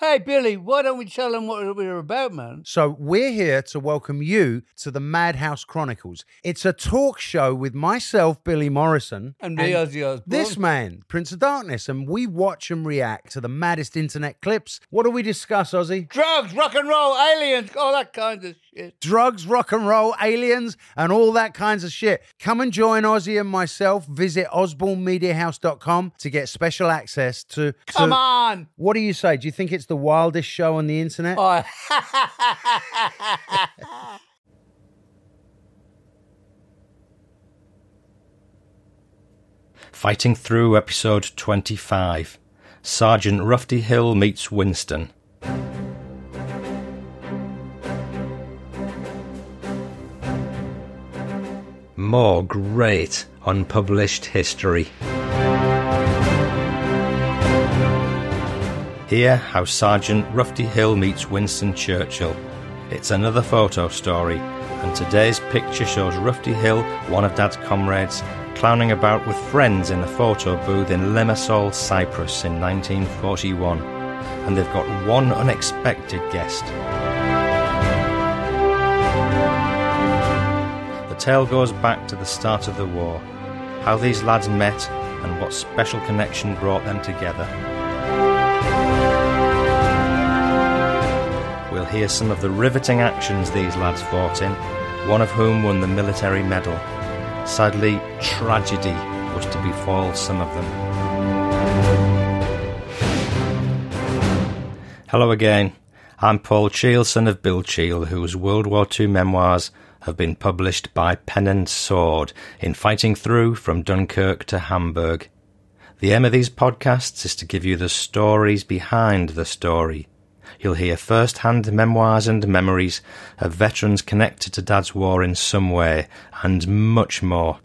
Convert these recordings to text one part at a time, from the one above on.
Hey, Billy, why don't we tell them what we're about, man? So, we're here to welcome you to the Madhouse Chronicles. It's a talk show with myself, Billy Morrison, And me, Ozzy Osbourne. this man, Prince of Darkness, and we watch and react to the maddest internet clips. What do we discuss, Ozzy? Drugs, rock and roll, aliens, all that kind of shit. Drugs, rock and roll, aliens, and all that kinds of shit. Come and join Ozzy and myself. Visit osbornemediahouse.com to get special access to. to- Come on! What do you say? Do you think it's the wildest show on the internet? Oh, Fighting Through Episode 25 Sergeant Rufty Hill meets Winston. More great unpublished history. Here, how Sergeant Rufty Hill meets Winston Churchill. It's another photo story, and today's picture shows Rufty Hill, one of Dad's comrades, clowning about with friends in a photo booth in Limassol, Cyprus in 1941. And they've got one unexpected guest. Tale goes back to the start of the war, how these lads met, and what special connection brought them together. We'll hear some of the riveting actions these lads fought in, one of whom won the military medal. Sadly, tragedy was to befall some of them. Hello again. I'm Paul Cheall, son of Bill Cheall, whose World War II memoirs have been published by Pen and Sword in Fighting Through from Dunkirk to Hamburg. The aim of these podcasts is to give you the stories behind the story. You'll hear first hand memoirs and memories of veterans connected to Dad's war in some way, and much more.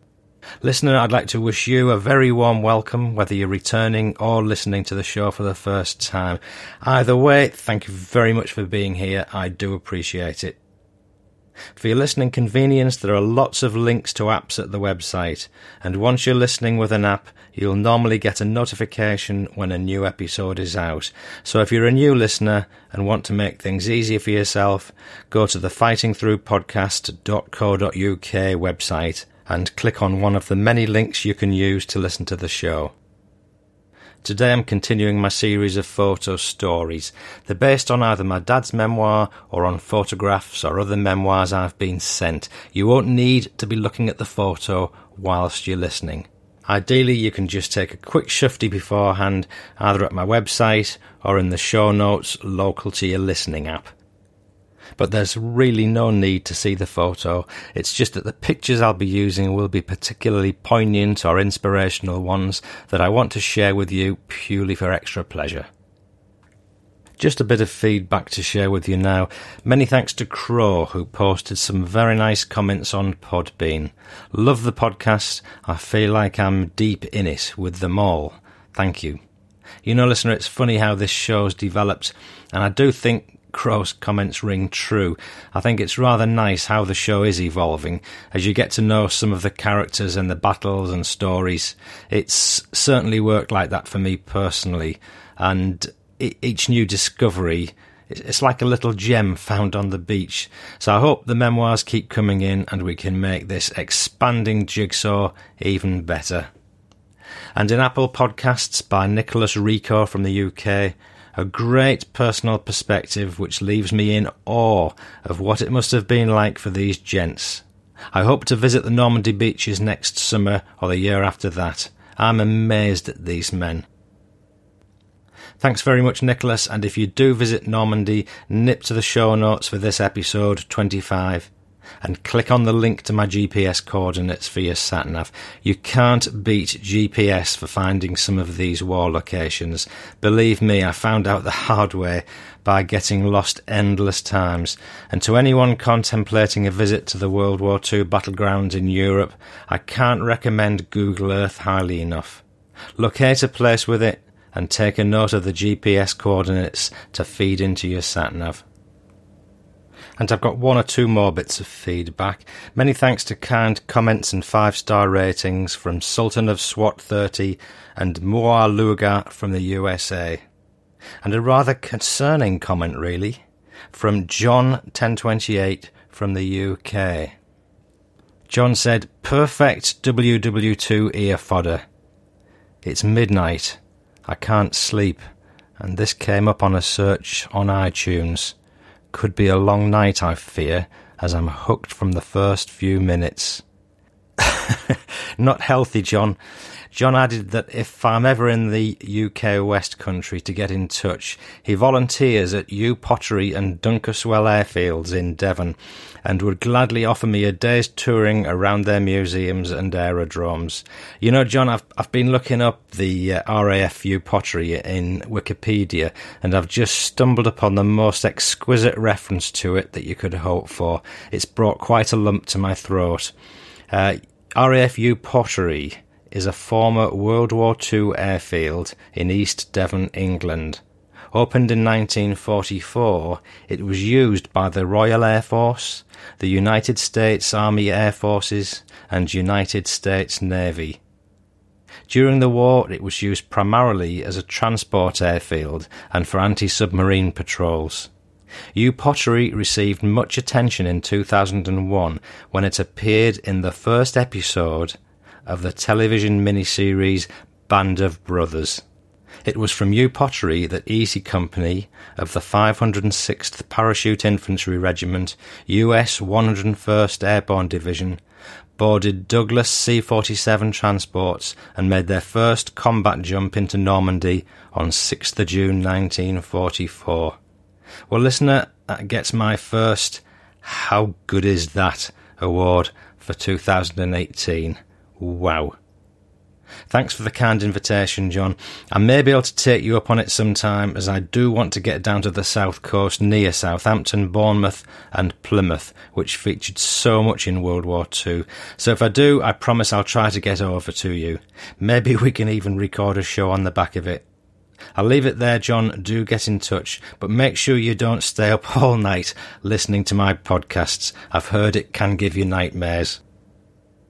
Listener, I'd like to wish you a very warm welcome, whether you're returning or listening to the show for the first time. Either way, thank you very much for being here. I do appreciate it. For your listening convenience, there are lots of links to apps at the website, and once you're listening with an app, you'll normally get a notification when a new episode is out. So if you're a new listener and want to make things easier for yourself, go to the fightingthroughpodcast.co.uk website and click on one of the many links you can use to listen to the show. Today I'm continuing my series of photo stories. They're based on either my dad's memoir or on photographs or other memoirs I've been sent. You won't need to be looking at the photo whilst you're listening. Ideally, you can just take a quick shufty beforehand, either at my website or in the show notes local to your listening app. But there's really no need to see the photo. It's just that the pictures I'll be using will be particularly poignant or inspirational ones that I want to share with you purely for extra pleasure. Just a bit of feedback to share with you now. Many thanks to Crow, who posted some very nice comments on Podbean. Love the podcast. I feel like I'm deep in it with them all. Thank you. You know, listener, it's funny how this show's developed, and I do think Crow's comments ring true. I think it's rather nice how the show is evolving as you get to know some of the characters and the battles and stories. It's certainly worked like that for me personally, and each new discovery it's like a little gem found on the beach. So I hope the memoirs keep coming in and we can make this expanding jigsaw even better. And in Apple Podcasts by Nicholas Rico from the UK, a great personal perspective which leaves me in awe of what it must have been like for these gents. I hope to visit the Normandy beaches next summer or the year after that. I'm amazed at these men. Thanks very much, Nicholas, and if you do visit Normandy, nip to the show notes for this episode 25. And click on the link to my GPS coordinates for your satnav. You can't beat GPS for finding some of these war locations. Believe me, I found out the hard way by getting lost endless times. And to anyone contemplating a visit to the World War II battlegrounds in Europe, I can't recommend Google Earth highly enough. Locate a place with it and take a note of the GPS coordinates to feed into your satnav. And I've got one or two more bits of feedback. Many thanks to kind comments and five star ratings from Sultan of SWAT 30 and Moa Luga from the USA. And a rather concerning comment, really, from John 1028 from the UK. John said, Perfect WW2 ear fodder. It's midnight. I can't sleep. And this came up on a search on iTunes. Could be a long night, I fear, as I'm hooked from the first few minutes. Not healthy, John. John added that if I'm ever in the UK West Country to get in touch, he volunteers at Upottery and Dunkeswell airfields in Devon and would gladly offer me a day's touring around their museums and aerodromes. You know, John, I've, I've been looking up the uh, RAF Upottery in Wikipedia and I've just stumbled upon the most exquisite reference to it that you could hope for. It's brought quite a lump to my throat. Uh, RAF Upottery is a former World War II airfield in East Devon, England. Opened in 1944, it was used by the Royal Air Force, the United States Army Air Forces, and United States Navy. During the war, it was used primarily as a transport airfield and for anti submarine patrols. Upottery received much attention in 2001 when it appeared in the first episode of the television miniseries Band of Brothers. It was from Upottery that Easy Company of the 506th Parachute Infantry Regiment, US 101st Airborne Division, boarded Douglas C 47 transports and made their first combat jump into Normandy on 6th June 1944. Well, listener, that gets my first How Good Is That award for 2018. Wow. Thanks for the kind invitation, John. I may be able to take you up on it sometime, as I do want to get down to the south coast near Southampton, Bournemouth, and Plymouth, which featured so much in World War II. So if I do, I promise I'll try to get over to you. Maybe we can even record a show on the back of it. I'll leave it there, John. Do get in touch, but make sure you don't stay up all night listening to my podcasts. I've heard it can give you nightmares.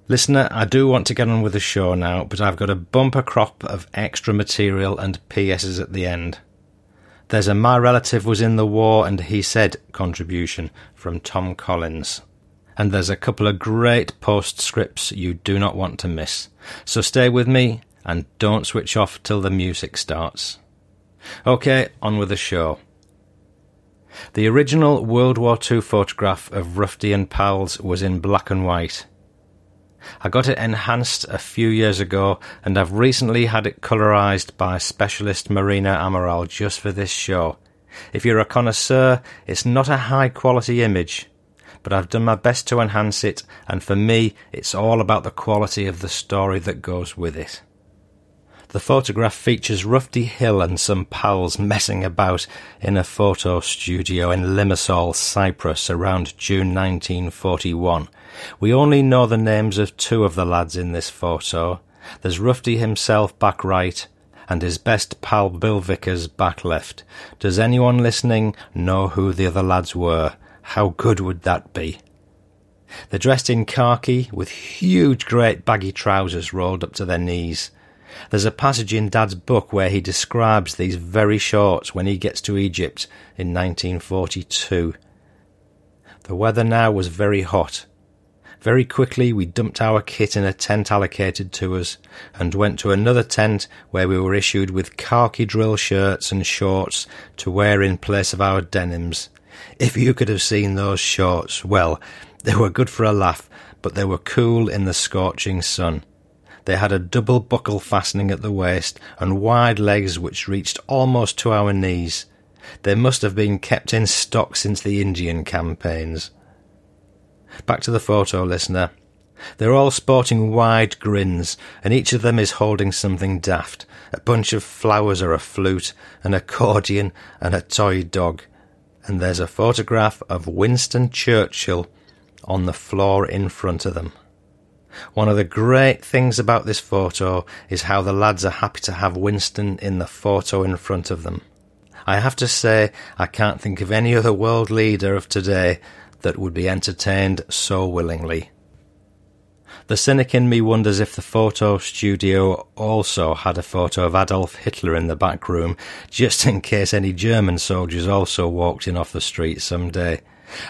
Listener, I do want to get on with the show now, but I've got a bumper crop of extra material and PSs at the end. There's a My Relative Was in the War and He Said contribution from Tom Collins. And there's a couple of great postscripts you do not want to miss. So stay with me and don't switch off till the music starts. Okay, on with the show. The original World War II photograph of Rufty and Pals was in black and white. I got it enhanced a few years ago, and I've recently had it colorized by specialist Marina Amaral just for this show. If you're a connoisseur, it's not a high quality image, but I've done my best to enhance it, and for me, it's all about the quality of the story that goes with it. The photograph features Rufty Hill and some pals messing about in a photo studio in Limassol, Cyprus around June 1941. We only know the names of two of the lads in this photo. There's Rufty himself back right and his best pal Bill Vickers back left. Does anyone listening know who the other lads were? How good would that be? They're dressed in khaki with huge great baggy trousers rolled up to their knees. There's a passage in Dad's book where he describes these very shorts when he gets to Egypt in 1942. The weather now was very hot. Very quickly we dumped our kit in a tent allocated to us and went to another tent where we were issued with khaki drill shirts and shorts to wear in place of our denims. If you could have seen those shorts, well, they were good for a laugh, but they were cool in the scorching sun. They had a double buckle fastening at the waist and wide legs which reached almost to our knees. They must have been kept in stock since the Indian campaigns. Back to the photo, listener. They're all sporting wide grins, and each of them is holding something daft a bunch of flowers or a flute, an accordion, and a toy dog. And there's a photograph of Winston Churchill on the floor in front of them. One of the great things about this photo is how the lads are happy to have Winston in the photo in front of them. I have to say, I can't think of any other world leader of today that would be entertained so willingly. The cynic in me wonders if the photo studio also had a photo of Adolf Hitler in the back room, just in case any German soldiers also walked in off the street some day.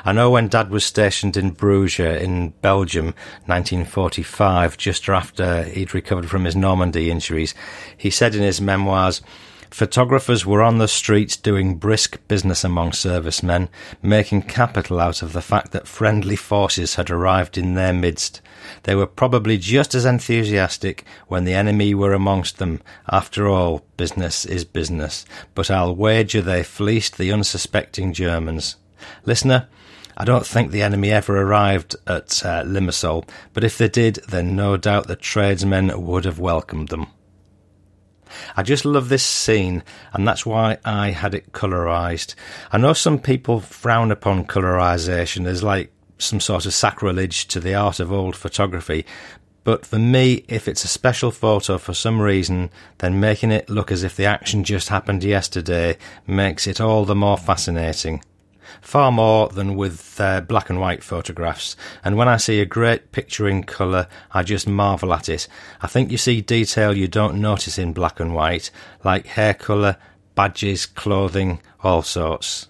I know when Dad was stationed in Bruges in Belgium, 1945, just after he'd recovered from his Normandy injuries, he said in his memoirs, Photographers were on the streets doing brisk business among servicemen, making capital out of the fact that friendly forces had arrived in their midst. They were probably just as enthusiastic when the enemy were amongst them. After all, business is business. But I'll wager they fleeced the unsuspecting Germans. Listener, I don't think the enemy ever arrived at uh, Limassol, but if they did, then no doubt the tradesmen would have welcomed them. I just love this scene, and that's why I had it colorized. I know some people frown upon colorization as like some sort of sacrilege to the art of old photography, but for me, if it's a special photo for some reason, then making it look as if the action just happened yesterday makes it all the more fascinating far more than with uh, black and white photographs. And when I see a great picture in colour, I just marvel at it. I think you see detail you don't notice in black and white, like hair colour, badges, clothing, all sorts.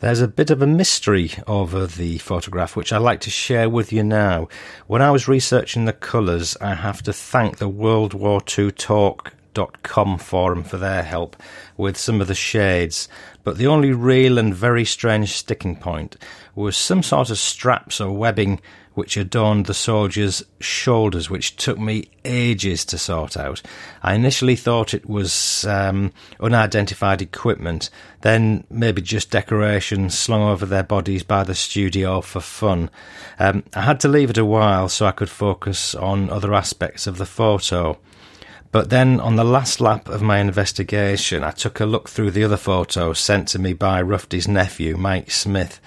There's a bit of a mystery over the photograph which I'd like to share with you now. When I was researching the colours, I have to thank the World War II Talk com forum for their help with some of the shades, but the only real and very strange sticking point was some sort of straps or webbing which adorned the soldier's shoulders, which took me ages to sort out. I initially thought it was um, unidentified equipment, then maybe just decoration slung over their bodies by the studio for fun. Um, I had to leave it a while so I could focus on other aspects of the photo. But then on the last lap of my investigation, I took a look through the other photos sent to me by Rufty's nephew, Mike Smith,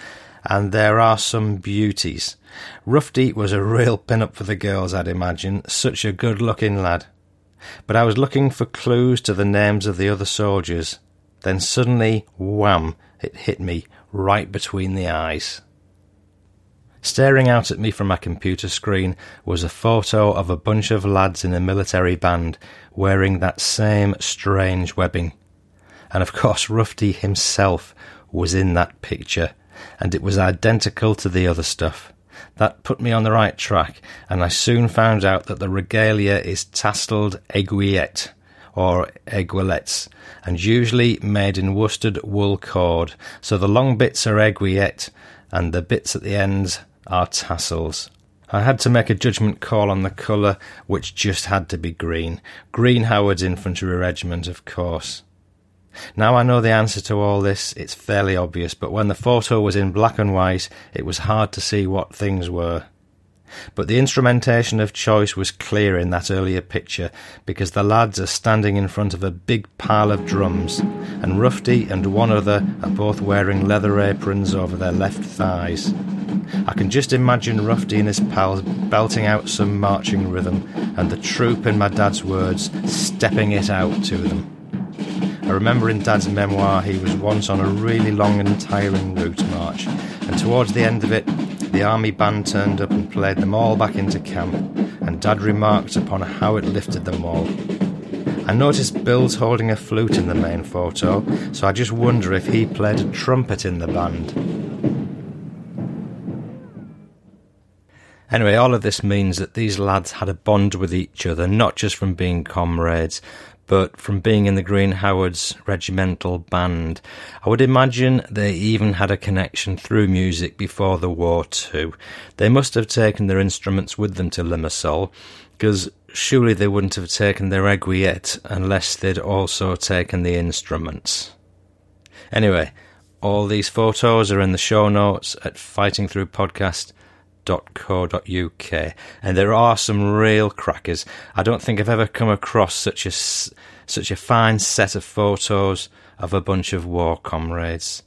and there are some beauties. Rufty was a real pin-up for the girls, I'd imagine, such a good-looking lad. But I was looking for clues to the names of the other soldiers. Then suddenly, wham, it hit me right between the eyes. Staring out at me from my computer screen was a photo of a bunch of lads in a military band wearing that same strange webbing. And of course, Rufty himself was in that picture, and it was identical to the other stuff. That put me on the right track, and I soon found out that the regalia is tasseled aiguillette, or aiguillettes, and usually made in worsted wool cord, so the long bits are aiguillette, and the bits at the ends are tassels. I had to make a judgment call on the colour, which just had to be green. Green Howard's Infantry Regiment, of course. Now I know the answer to all this, it's fairly obvious, but when the photo was in black and white, it was hard to see what things were. But the instrumentation of choice was clear in that earlier picture because the lads are standing in front of a big pile of drums, and Rufty and one other are both wearing leather aprons over their left thighs. I can just imagine Rufty and his pals belting out some marching rhythm, and the troop, in my dad's words, stepping it out to them. I remember in Dad's memoir he was once on a really long and tiring route march, and towards the end of it, the army band turned up and played them all back into camp, and Dad remarked upon how it lifted them all. I noticed Bill's holding a flute in the main photo, so I just wonder if he played a trumpet in the band. Anyway, all of this means that these lads had a bond with each other, not just from being comrades, but from being in the Green Howards regimental band. I would imagine they even had a connection through music before the war too. They must have taken their instruments with them to Limassol, because surely they wouldn't have taken their aiguillette unless they'd also taken the instruments. Anyway, All these photos are in the show notes at fightingthroughpodcast.co.uk, and there are some real crackers. I don't think I've ever come across such a such a fine set of photos of a bunch of war comrades.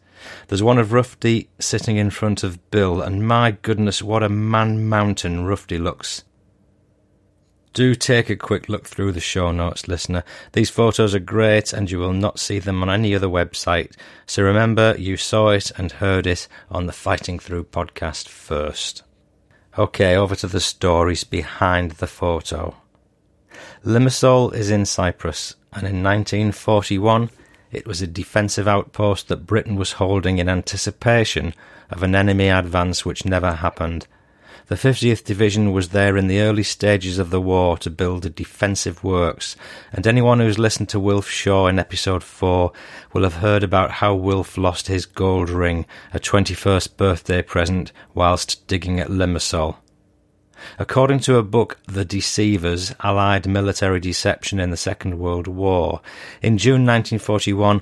There's one of Rufty sitting in front of Bill, and my goodness, what a man mountain Rufty looks. Do take a quick look through the show notes, listener. These photos are great and you will not see them on any other website. So remember, you saw it and heard it on the Fighting Through podcast first. Okay, over to the stories behind the photo. Limassol is in Cyprus, and in 1941 it was a defensive outpost that Britain was holding in anticipation of an enemy advance which never happened. The 50th Division was there in the early stages of the war to build a defensive works, and anyone who's listened to Wilf Shaw in episode 4 will have heard about how Wilf lost his gold ring, a 21st birthday present, whilst digging at Limassol. According to a book, The Deceivers Allied Military Deception in the Second World War, in June 1941,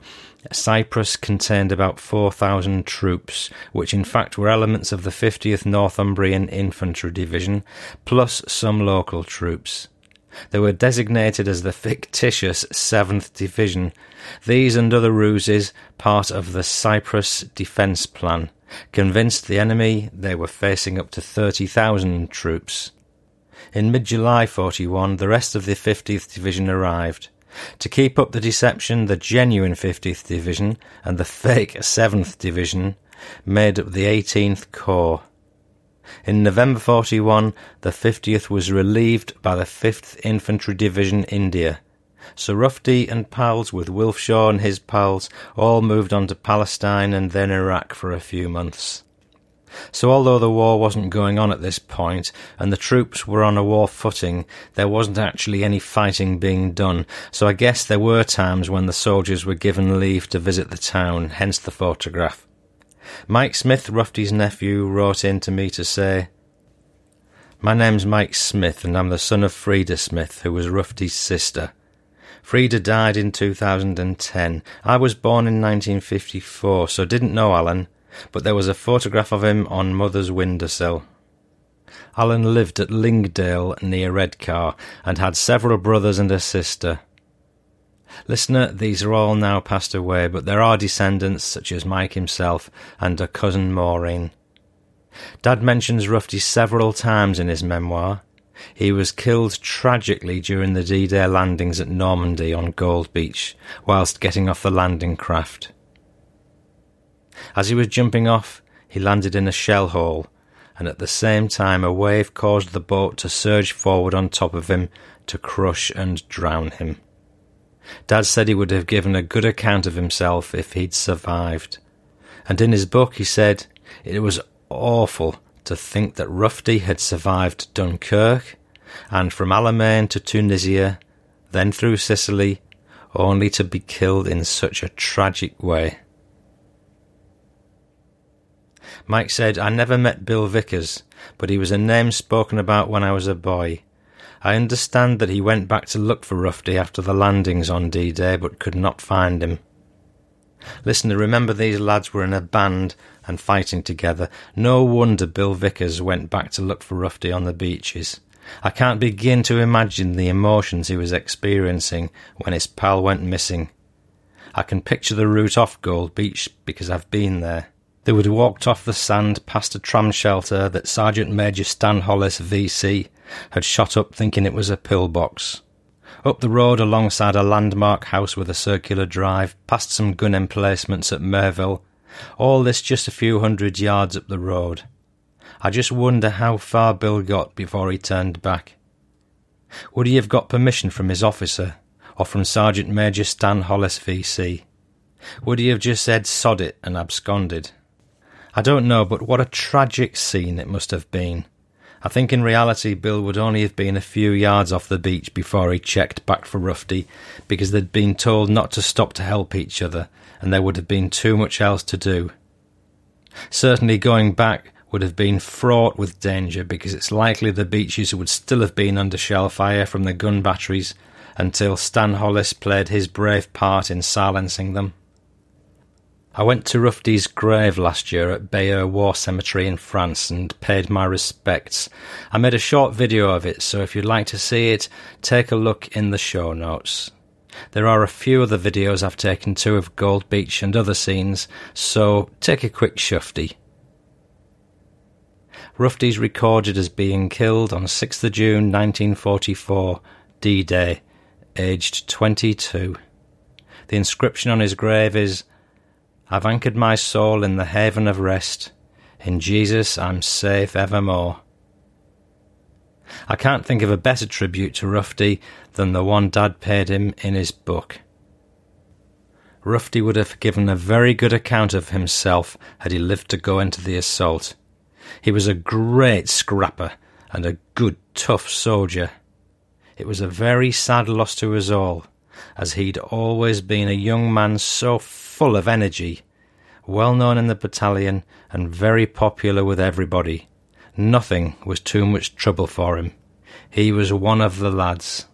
Cyprus contained about 4,000 troops, which in fact were elements of the 50th Northumbrian Infantry Division, plus some local troops. They were designated as the fictitious 7th Division. These and other ruses, part of the Cyprus Defence Plan, convinced the enemy they were facing up to 30,000 troops. In mid July 41, the rest of the 50th Division arrived. To keep up the deception, the genuine 50th Division and the fake 7th Division made up the 18th Corps. In November 41, the 50th was relieved by the 5th Infantry Division India. Sir Rufty and pals with Wilf Shaw and his pals all moved on to Palestine and then Iraq for a few months. So although the war wasn't going on at this point, and the troops were on a war footing, there wasn't actually any fighting being done, so I guess there were times when the soldiers were given leave to visit the town, hence the photograph. Mike Smith, Rufty's nephew, wrote in to me to say, My name's Mike Smith, and I'm the son of Frida Smith, who was Rufty's sister. Frida died in 2010. I was born in 1954, so didn't know Alan, but there was a photograph of him on mother's windowsill. Alan lived at Lingdale near Redcar and had several brothers and a sister. Listener, these are all now passed away, but there are descendants such as Mike himself and a cousin Maureen. Dad mentions Rufty several times in his memoir, he was killed tragically during the D Day landings at Normandy on Gold Beach whilst getting off the landing craft. As he was jumping off, he landed in a shell hole, and at the same time a wave caused the boat to surge forward on top of him to crush and drown him. Dad said he would have given a good account of himself if he'd survived. And in his book he said, It was awful to think that Rufty had survived Dunkirk and from Alamein to Tunisia, then through Sicily, only to be killed in such a tragic way. Mike said, I never met Bill Vickers, but he was a name spoken about when I was a boy. I understand that he went back to look for Rufty after the landings on D Day, but could not find him. Listener, remember these lads were in a band and fighting together. No wonder Bill Vickers went back to look for Rufty on the beaches. I can't begin to imagine the emotions he was experiencing when his pal went missing. I can picture the route off Gold Beach because I've been there. They would walked off the sand past a tram shelter that Sergeant Major Stan Hollis, VC, had shot up thinking it was a pillbox. Up the road alongside a landmark house with a circular drive, past some gun emplacements at Merville, all this just a few hundred yards up the road. I just wonder how far Bill got before he turned back. Would he have got permission from his officer, or from Sergeant Major Stan Hollis VC? Would he have just said sod it and absconded? I don't know, but what a tragic scene it must have been. I think in reality Bill would only have been a few yards off the beach before he checked back for Rufty, because they'd been told not to stop to help each other, and there would have been too much else to do. Certainly going back would have been fraught with danger because it's likely the beaches would still have been under shell fire from the gun batteries until Stan Hollis played his brave part in silencing them. I went to Rufty's grave last year at Bayeux War Cemetery in France and paid my respects. I made a short video of it, so if you'd like to see it, take a look in the show notes. There are a few other videos I've taken too of Gold Beach and other scenes, so take a quick shufty. Rufty's recorded as being killed on 6th of June 1944, D-Day, aged 22. The inscription on his grave is I've anchored my soul in the haven of rest. In Jesus I'm safe evermore. I can't think of a better tribute to Rufty than the one Dad paid him in his book. Rufty would have given a very good account of himself had he lived to go into the assault. He was a great scrapper and a good tough soldier. It was a very sad loss to us all, as he'd always been a young man so full of energy, well known in the battalion and very popular with everybody. Nothing was too much trouble for him. He was one of the lads.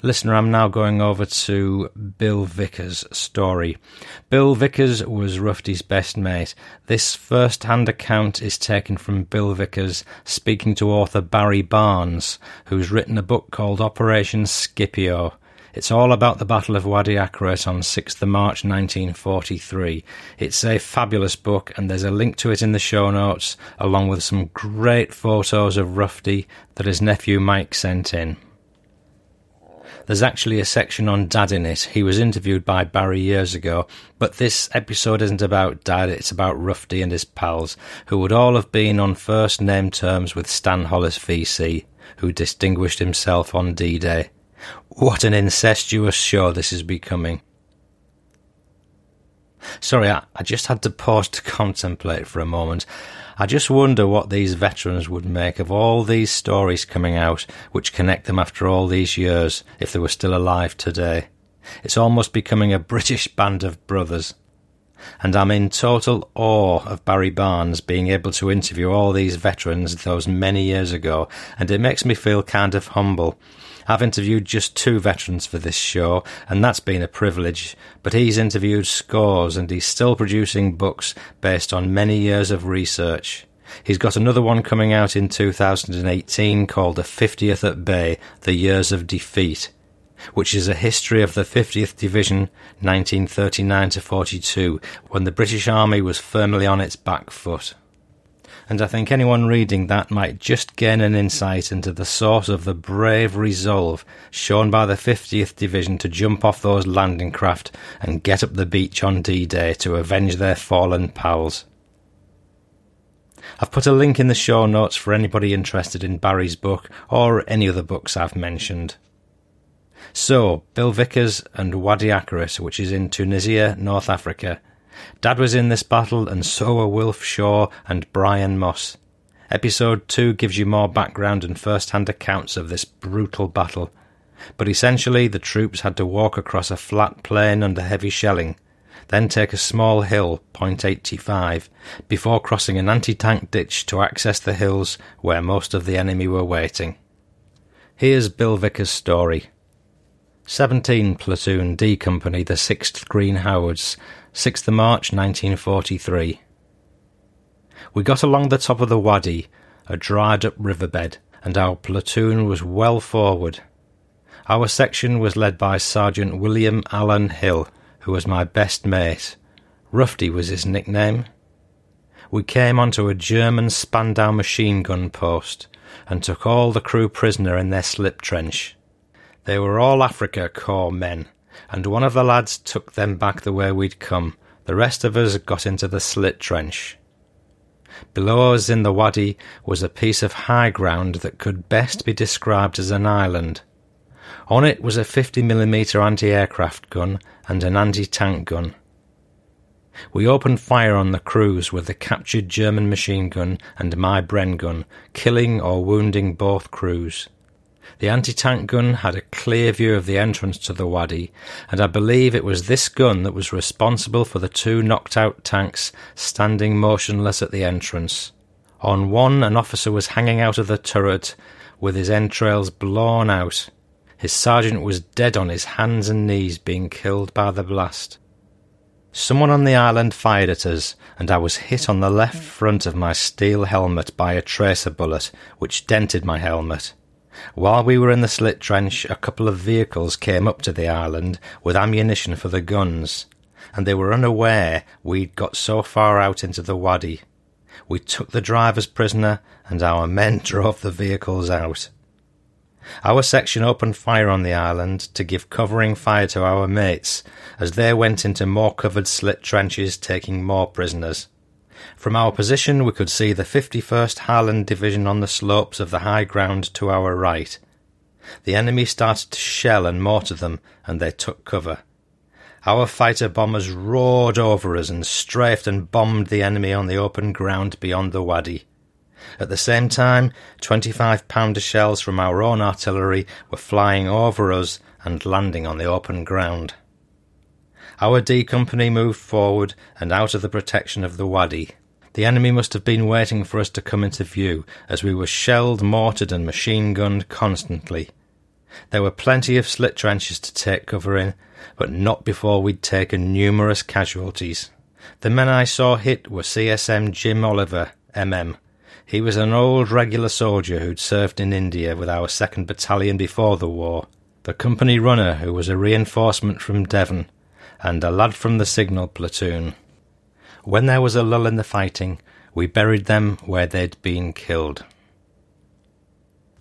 Listener, I'm now going over to Bill Vickers' story. Bill Vickers was Rufty's best mate. This first hand account is taken from Bill Vickers speaking to author Barry Barnes, who's written a book called Operation Scipio. It's all about the Battle of Wadi Akarit on 6th March 1943. It's a fabulous book, and there's a link to it in the show notes, along with some great photos of Rufty that his nephew Mike sent in. There's actually a section on Dad in it. He was interviewed by Barry years ago, but this episode isn't about Dad, it's about Rufty and his pals, who would all have been on first name terms with Stan Hollis VC, who distinguished himself on D Day. What an incestuous show this is becoming. Sorry, I, I, just had to pause to contemplate for a moment. I just wonder what these veterans would make of all these stories coming out which connect them after all these years if they were still alive today. It's almost becoming a British band of brothers. And I'm in total awe of Barry Barnes being able to interview all these veterans those many years ago, and it makes me feel kind of humble I've interviewed just two veterans for this show, and that's been a privilege, but he's interviewed scores and he's still producing books based on many years of research. He's got another one coming out in 2018 called The 50th at Bay The Years of Defeat, which is a history of the 50th Division 1939 to 42 when the British Army was firmly on its back foot and I think anyone reading that might just gain an insight into the source of the brave resolve shown by the 50th Division to jump off those landing craft and get up the beach on D Day to avenge their fallen pals. I've put a link in the show notes for anybody interested in Barry's book or any other books I've mentioned. So, Bill Vickers and Wadi Akarit, which is in Tunisia, North Africa, Dad was in this battle, and so were Wilf Shaw and Brian Moss. Episode 2 gives you more background and first hand accounts of this brutal battle. But essentially, the troops had to walk across a flat plain under heavy shelling, then take a small hill, point 85, before crossing an anti tank ditch to access the hills where most of the enemy were waiting. Here's Bill Vickers' story. 17 Platoon D Company, the 6th Green Howards, 6th March 1943. We got along the top of the Wadi, a dried up riverbed, and our platoon was well forward. Our section was led by Sergeant William Allen Hill, who was my best mate. Rufty was his nickname. We came onto a German Spandau machine gun post and took all the crew prisoner in their slip trench. They were all Afrika Korps men, and one of the lads took them back the way we'd come. The rest of us got into the slit trench. Below us in the wadi was a piece of high ground that could best be described as an island. On it was a 50mm anti-aircraft gun and an anti-tank gun. We opened fire on the crews with the captured German machine gun and my Bren gun, killing or wounding both crews. The anti-tank gun had a clear view of the entrance to the wadi, and I believe it was this gun that was responsible for the two knocked-out tanks standing motionless at the entrance. On one, an officer was hanging out of the turret with his entrails blown out. His sergeant was dead on his hands and knees, being killed by the blast. Someone on the island fired at us, and I was hit on the left front of my steel helmet by a tracer bullet, which dented my helmet. While we were in the slit trench, a couple of vehicles came up to the island with ammunition for the guns, and they were unaware we'd got so far out into the wadi. We took the drivers prisoner, and our men drove the vehicles out. Our section opened fire on the island to give covering fire to our mates as they went into more covered slit trenches taking more prisoners. From our position we could see the 51st Highland Division on the slopes of the high ground to our right. The enemy started to shell and mortar them and they took cover. Our fighter bombers roared over us and strafed and bombed the enemy on the open ground beyond the wadi. At the same time, 25 pounder shells from our own artillery were flying over us and landing on the open ground. Our D Company moved forward and out of the protection of the wadi. The enemy must have been waiting for us to come into view, as we were shelled, mortared, and machine gunned constantly. There were plenty of slit trenches to take cover in, but not before we'd taken numerous casualties. The men I saw hit were CSM Jim Oliver, MM, he was an old regular soldier who'd served in India with our 2nd Battalion before the war, the company runner who was a reinforcement from Devon, and a lad from the signal platoon. When there was a lull in the fighting, we buried them where they'd been killed.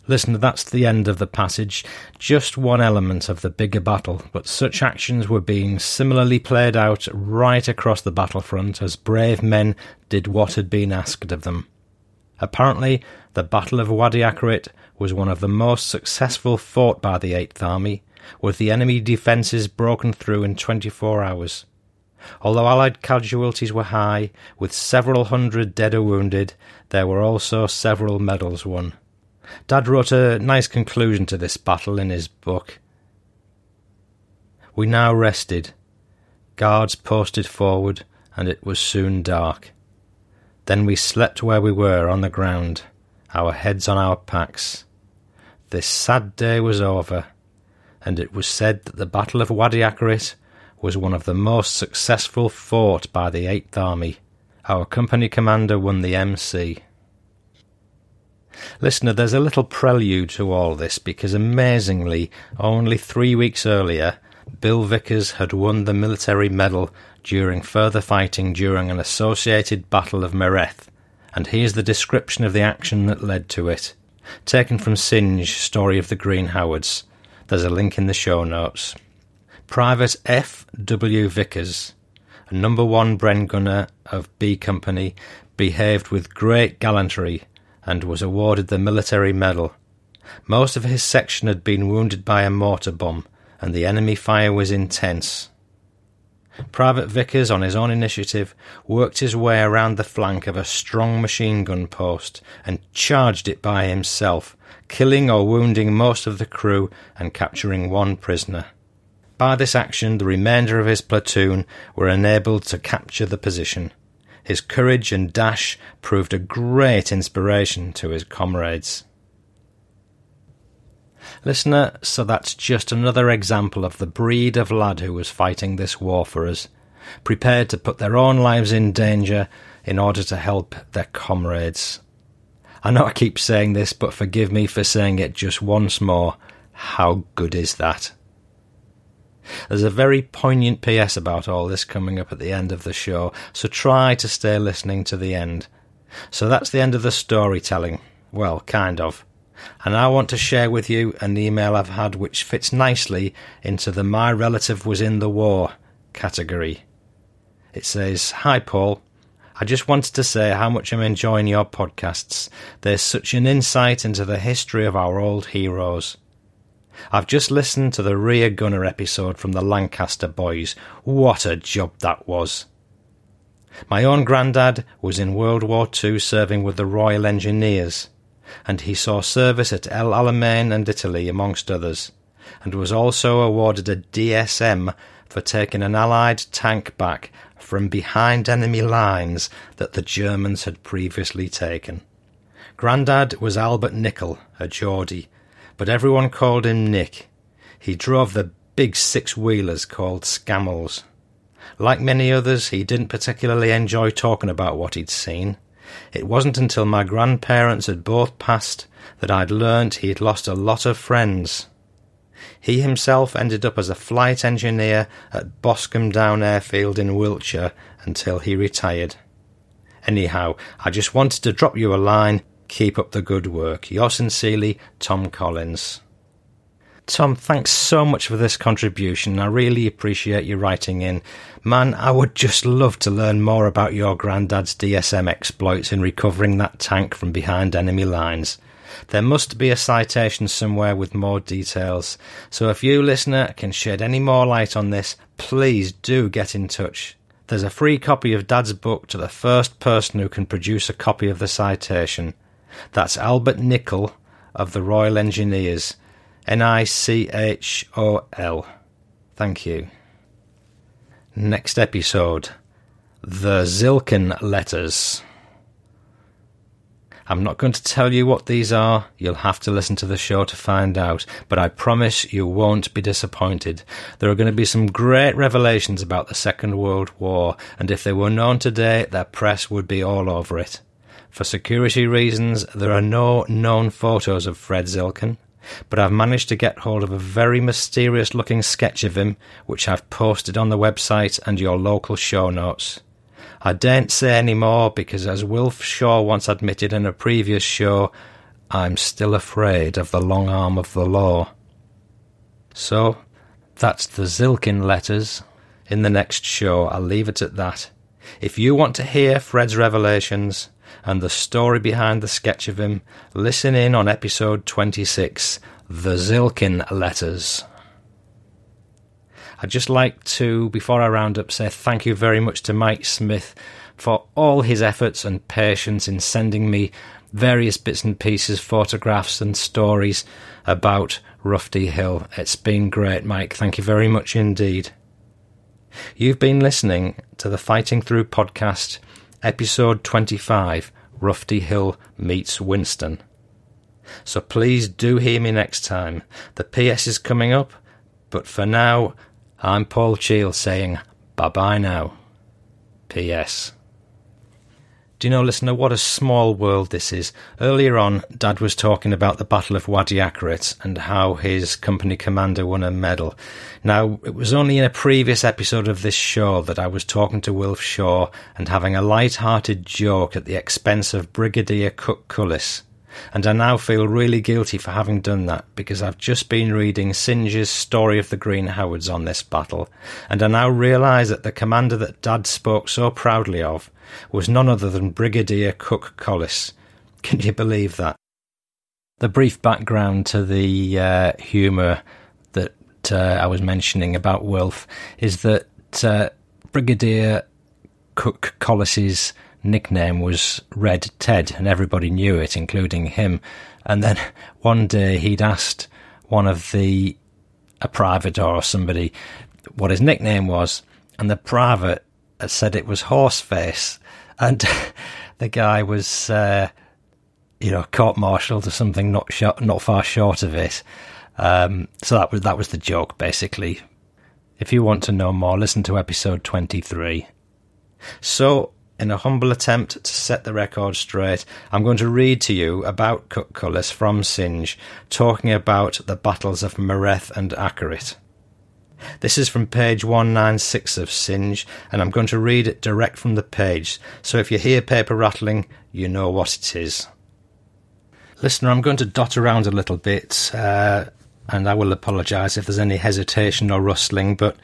Listen, that's the end of the passage, just one element of the bigger battle, but such actions were being similarly played out right across the battlefront as brave men did what had been asked of them. Apparently, the Battle of Wadi Akarit was one of the most successful fought by the Eighth Army, with the enemy defences broken through in 24 hours. Although Allied casualties were high, with several hundred dead or wounded, there were also several medals won. Dad wrote a nice conclusion to this battle in his book. We now rested. Guards posted forward, and it was soon dark. Then we slept where we were on the ground, our heads on our packs. This sad day was over, and it was said that the Battle of Wadi Akarit was one of the most successful fought by the Eighth Army. Our company commander won the MC. Listener, there's a little prelude to all this because amazingly, only three weeks earlier, Bill Vickers had won the military medal during further fighting during an associated Battle of Mareth, and here's the description of the action that led to it. Taken from Synge, Story of the Green Howards. There's a link in the show notes. Private F. W. Vickers, a number one Bren gunner of B Company, behaved with great gallantry and was awarded the military medal. Most of his section had been wounded by a mortar bomb, and the enemy fire was intense. Private Vickers, on his own initiative, worked his way around the flank of a strong machine gun post and charged it by himself, killing or wounding most of the crew and capturing one prisoner. By this action, the remainder of his platoon were enabled to capture the position. His courage and dash proved a great inspiration to his comrades. Listener, so that's just another example of the breed of lad who was fighting this war for us, prepared to put their own lives in danger in order to help their comrades. I know I keep saying this, but forgive me for saying it just once more. How good is that? There's a very poignant PS about all this coming up at the end of the show, so try to stay listening to the end. So that's the end of the storytelling. Well, kind of. And I want to share with you an email I've had which fits nicely into the My Relative Was in the War category. It says, Hi Paul. I just wanted to say how much I'm enjoying your podcasts. There's such an insight into the history of our old heroes. I've just listened to the rear gunner episode from the Lancaster boys. What a job that was! My own grandad was in World War II serving with the Royal Engineers and he saw service at El Alamein and Italy, amongst others, and was also awarded a DSM for taking an Allied tank back from behind enemy lines that the Germans had previously taken. Grandad was Albert Nickel, a Geordie, but everyone called him Nick. He drove the big six wheelers called Scammells. Like many others, he didn't particularly enjoy talking about what he'd seen. It wasn't until my grandparents had both passed that I'd learnt he'd lost a lot of friends. He himself ended up as a flight engineer at Boscombe Down Airfield in Wiltshire until he retired. Anyhow, I just wanted to drop you a line. Keep up the good work. Yours sincerely, Tom Collins. Tom, thanks so much for this contribution. I really appreciate you writing in. Man, I would just love to learn more about your granddad's DSM exploits in recovering that tank from behind enemy lines. There must be a citation somewhere with more details. So if you, listener, can shed any more light on this, please do get in touch. There's a free copy of Dad's book to the first person who can produce a copy of the citation. That's Albert Nichol of the Royal Engineers. N I C H O L. Thank you. Next episode The Zilkin Letters. I'm not going to tell you what these are, you'll have to listen to the show to find out, but I promise you won't be disappointed. There are going to be some great revelations about the Second World War, and if they were known today, their press would be all over it. For security reasons, there are no known photos of Fred Zilkin, but I've managed to get hold of a very mysterious looking sketch of him, which I've posted on the website and your local show notes. I daren't say any more because, as Wilf Shaw once admitted in a previous show, I'm still afraid of the long arm of the law. So, that's the Zilkin letters. In the next show, I'll leave it at that. If you want to hear Fred's revelations and the story behind the sketch of him, listen in on episode 26 The Zilkin Letters. I'd just like to, before I round up, say thank you very much to Mike Smith for all his efforts and patience in sending me various bits and pieces, photographs and stories about Rufty Hill. It's been great, Mike. Thank you very much indeed. You've been listening to the Fighting Through podcast, episode 25 Rufty Hill meets Winston. So please do hear me next time. The PS is coming up, but for now, I'm Paul Cheall saying bye bye now. P.S. Do you know, listener, what a small world this is? Earlier on, Dad was talking about the Battle of Wadi Akarit and how his company commander won a medal. Now, it was only in a previous episode of this show that I was talking to Wilf Shaw and having a light-hearted joke at the expense of Brigadier Cook Collis. And I now feel really guilty for having done that because I've just been reading Synge's Story of the Green Howards on this battle, and I now realise that the commander that Dad spoke so proudly of was none other than Brigadier Cook Collis. Can you believe that? The brief background to the uh, humour that uh, I was mentioning about Wilf is that uh, Brigadier Cook Collis's nickname was Red Ted, and everybody knew it, including him. And then one day he'd asked one of the a private or somebody what his nickname was, and the private said it was Horseface, and the guy was, uh, you know, court-martialed or something not short, not far short of it. Um, so that was that was the joke, basically. If you want to know more, listen to episode twenty-three. So in a humble attempt to set the record straight, I'm going to read to you about Cook Collis from Synge, talking about the battles of Mareth and Akarit. This is from page 196 of Synge, and I'm going to read it direct from the page, so if you hear paper rattling, you know what it is. Listener, I'm going to dot around a little bit, uh, and I will apologise if there's any hesitation or rustling, but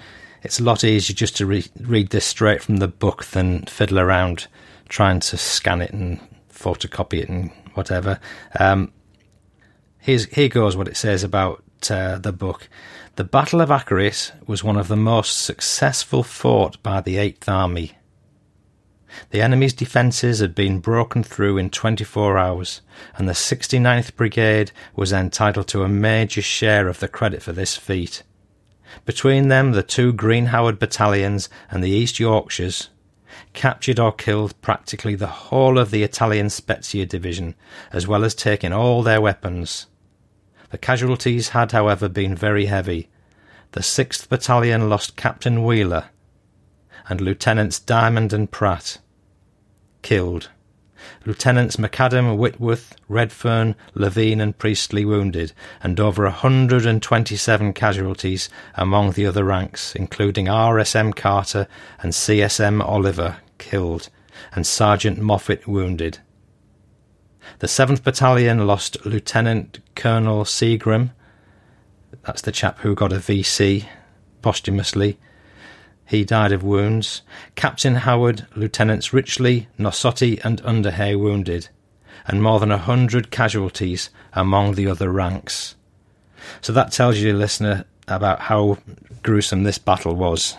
it's a lot easier just to re- read this straight from the book than fiddle around trying to scan it and photocopy it and whatever. Um, here goes what it says about uh, the book. The Battle of Akarit was one of the most successful fought by the Eighth Army. The enemy's defences had been broken through in 24 hours, and the 69th Brigade was entitled to a major share of the credit for this feat. Between them, the two Green Howard battalions and the East Yorkshires captured or killed practically the whole of the Italian Spezia division, as well as taking all their weapons. The casualties had, however, been very heavy. The 6th Battalion lost Captain Wheeler and Lieutenants Diamond and Pratt. Killed. Lieutenants McAdam, Whitworth, Redfern, Levine, and Priestley wounded, and over a 127 casualties among the other ranks, including RSM Carter and CSM Oliver killed, and Sergeant Moffat wounded. The 7th Battalion lost Lieutenant Colonel Seagrim, that's the chap who got a VC posthumously, he died of wounds. Captain Howard, Lieutenants Richley, Nosotti, and Underhay wounded, and more than a hundred casualties among the other ranks. So that tells you, listener, about how gruesome this battle was.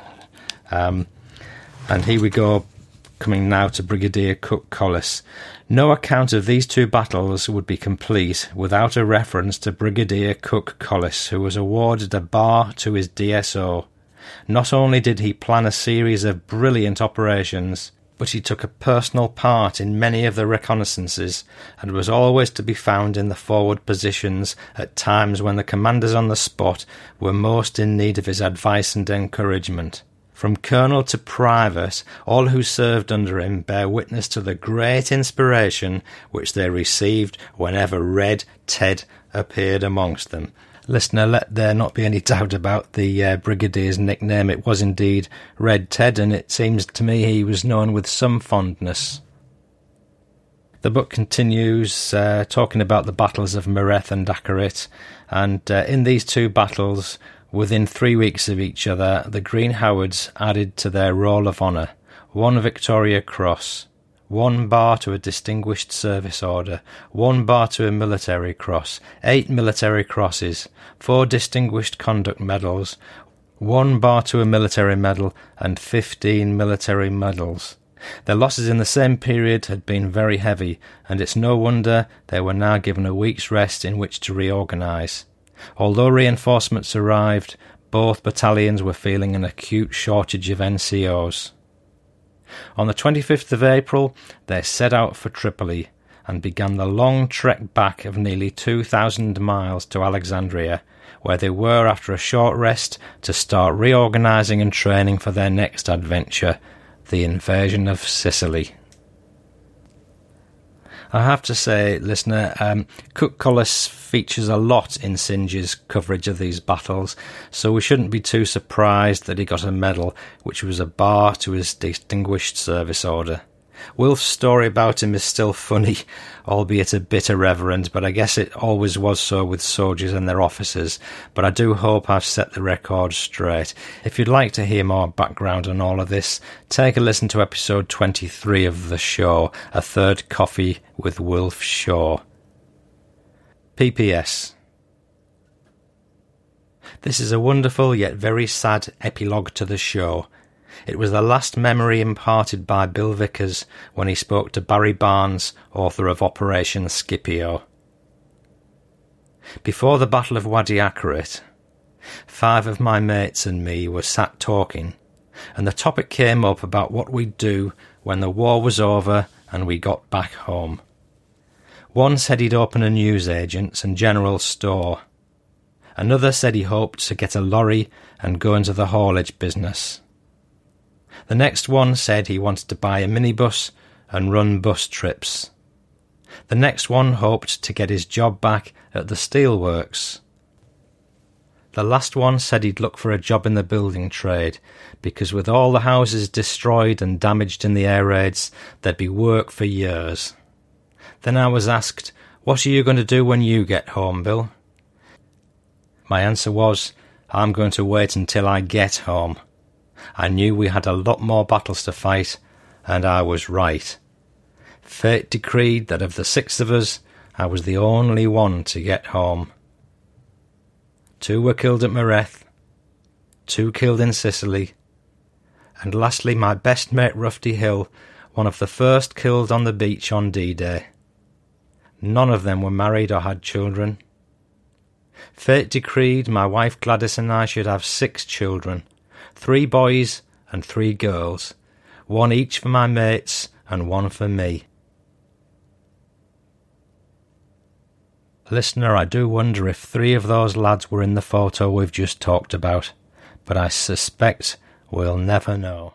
Um, and here we go, coming now to Brigadier Cook Collis. No account of these two battles would be complete without a reference to Brigadier Cook Collis, who was awarded a bar to his DSO not only did he plan a series of brilliant operations, but he took a personal part in many of the reconnaissances and was always to be found in the forward positions at times when the commanders on the spot were most in need of his advice and encouragement. From colonel to private, all who served under him bear witness to the great inspiration which they received whenever Red Ted appeared amongst them, Listener, let there not be any doubt about the uh, Brigadier's nickname. It was indeed Red Ted, and it seems to me he was known with some fondness. The book continues uh, talking about the battles of Mareth and Akarit, and uh, in these two battles, within three weeks of each other, the Green Howards added to their roll of honour one Victoria Cross, one bar to a Distinguished Service Order, one bar to a Military Cross, eight Military Crosses, four Distinguished Conduct Medals, one bar to a Military Medal, and fifteen Military Medals. Their losses in the same period had been very heavy, and it's no wonder they were now given a week's rest in which to reorganise. Although reinforcements arrived, both battalions were feeling an acute shortage of NCOs. On the 25th of April, they set out for Tripoli and began the long trek back of nearly 2,000 miles to Alexandria, where they were, after a short rest, to start reorganizing and training for their next adventure, the invasion of Sicily. I have to say, listener, um, Cook Collis features a lot in Synge's coverage of these battles, so we shouldn't be too surprised that he got a medal, which was a bar to his Distinguished Service Order. Wilf's story about him is still funny, albeit a bit irreverent, but I guess it always was so with soldiers and their officers. But I do hope I've set the record straight. If you'd like to hear more background on all of this, take a listen to episode 23 of the show, A Third Coffee with Wilf Shaw. PPS. This is a wonderful yet very sad epilogue to the show. It was the last memory imparted by Bill Vickers when he spoke to Barry Barnes, author of Operation Scipio. Before the Battle of Wadi Akarit, five of my mates and me were sat talking, and the topic came up about what we'd do when the war was over and we got back home. One said he'd open a newsagent's and general store. Another said he hoped to get a lorry and go into the haulage business. The next one said he wanted to buy a minibus and run bus trips. The next one hoped to get his job back at the steelworks. The last one said he'd look for a job in the building trade, because with all the houses destroyed and damaged in the air raids, there'd be work for years. Then I was asked, What are you going to do when you get home, Bill? My answer was, I'm going to wait until I get home. I knew we had a lot more battles to fight, and I was right. Fate decreed that of the six of us, I was the only one to get home. Two were killed at Mareth, two killed in Sicily, and lastly my best mate Rufty Hill, one of the first killed on the beach on D-Day. None of them were married or had children. Fate decreed my wife Gladys and I should have six children, three boys and three girls, one each for my mates and one for me. Listener, I do wonder if three of those lads were in the photo we've just talked about, but I suspect we'll never know.